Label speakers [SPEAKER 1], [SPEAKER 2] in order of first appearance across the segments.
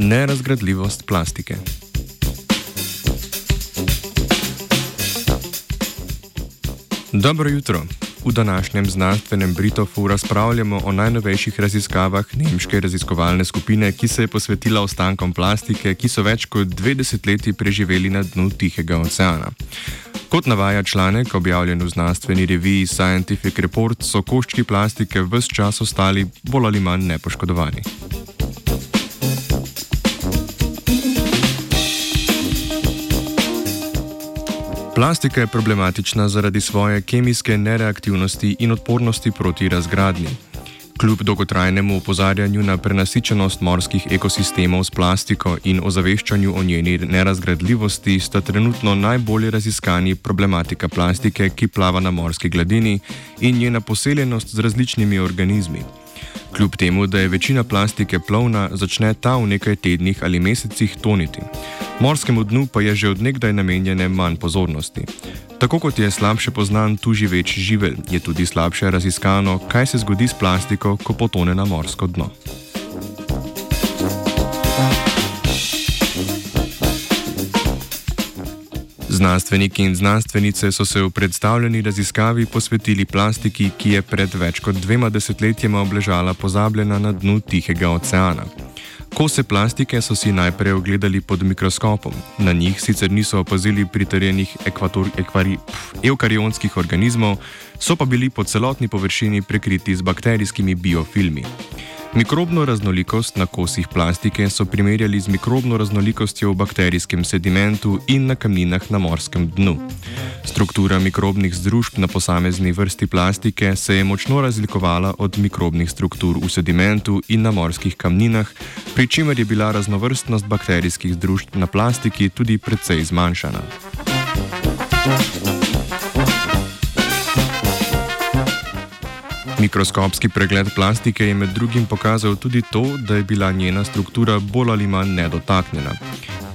[SPEAKER 1] Nerazgradljivost plastike. Dobro jutro. V današnjem znanstvenem Britofu razpravljamo o najnovejših raziskavah nemške raziskovalne skupine, ki se je posvetila ostankom plastike, ki so več kot dve desetletji preživeli na dnu Tihega oceana. Kot navaja članek, objavljen v znanstveni reviji Scientific Report, so koščki plastike vse čas ostali bolj ali manj nepoškodovani. Plastika je problematična zaradi svoje kemijske nereaktivnosti in odpornosti proti razgradnji. Kljub dolgotrajnemu opozarjanju na prenasičenost morskih ekosistemov s plastiko in ozaveščanju o njeni nerazgradljivosti, sta trenutno najbolje raziskani problematika plastike, ki plava na morski gladini, in njena poseljenost z različnimi organizmi. Kljub temu, da je večina plastike plovna, začne ta v nekaj tednih ali mesecih toniti. Morskemu dnu pa je že odnegdaj namenjene manj pozornosti. Tako kot je slabše poznan tu živeč živelj, je tudi slabše raziskano, kaj se zgodi s plastiko, ko potone na morsko dno. Znanstveniki in znanstvenice so se v predstavljeni raziskavi posvetili plastiki, ki je pred več kot dvema desetletjema obležala pozabljena na dnu Tihega oceana. Kose plastike so si najprej ogledali pod mikroskopom. Na njih sicer niso opazili pritrjenih eukarionskih organizmov, so pa bili po celotni površini prekriti z bakterijskimi biofilmi. Mikrobno raznolikost na kosih plastike so primerjali z mikrobno raznolikostjo v bakterijskem sedimentu in na kamninah na morskem dnu. Struktura mikrobnih združb na posamezni vrsti plastike se je močno razlikovala od mikrobnih struktur v sedimentu in na morskih kamninah, pri čemer je bila raznovrstnost bakterijskih združb na plastiki tudi precej zmanjšana. Mikroskopski pregled plastike je med drugim pokazal tudi to, da je bila njena struktura bolj ali manj nedotaknjena.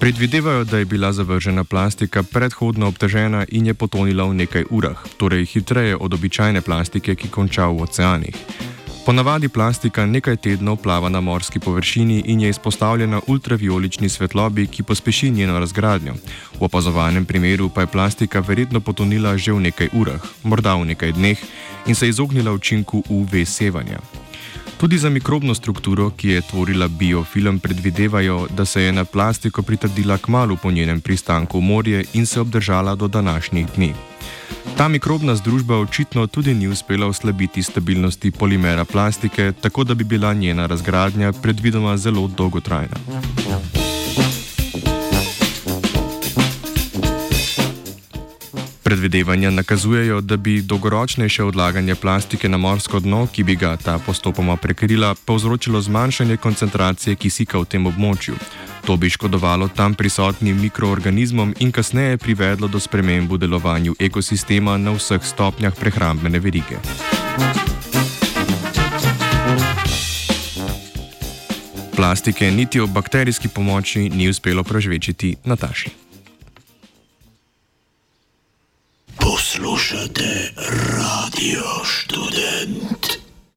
[SPEAKER 1] Predvidevajo, da je bila zavržena plastika predhodno obtežena in je potonila v nekaj urah, torej hitreje od običajne plastike, ki konča v oceanih. Ponavadi plastika nekaj tednov plava na morski površini in je izpostavljena ultraviolični svetlobi, ki pospeši njeno razgradnjo. V opazovanem primeru pa je plastika verjetno potonila že v nekaj urah, morda v nekaj dneh, in se izognila učinku UV sevanja. Tudi za mikrobno strukturo, ki je tvorila biofilm, predvidevajo, da se je na plastiko pritrdila kmalo po njenem pristanku v morje in se obdržala do današnjih dni. Ta mikrobna združba očitno tudi ni uspela oslabiti stabilnosti polimera plastike, tako da bi bila njena razgradnja predvidoma zelo dolgotrajna. Predvidevanja nakazujejo, da bi dolgoročnejše odlaganje plastike na morsko dno, ki bi ga ta postopoma prekrila, povzročilo zmanjšanje koncentracije kisika v tem območju. To bi škodovalo tam prisotnim mikroorganizmom in kasneje privedlo do sprememb v delovanju ekosistema na vseh stopnjah prehrambene verige. Plastike niti ob bakterijski pomoči ni uspelo prežvečiti Nataši.
[SPEAKER 2] Slušate radio študent.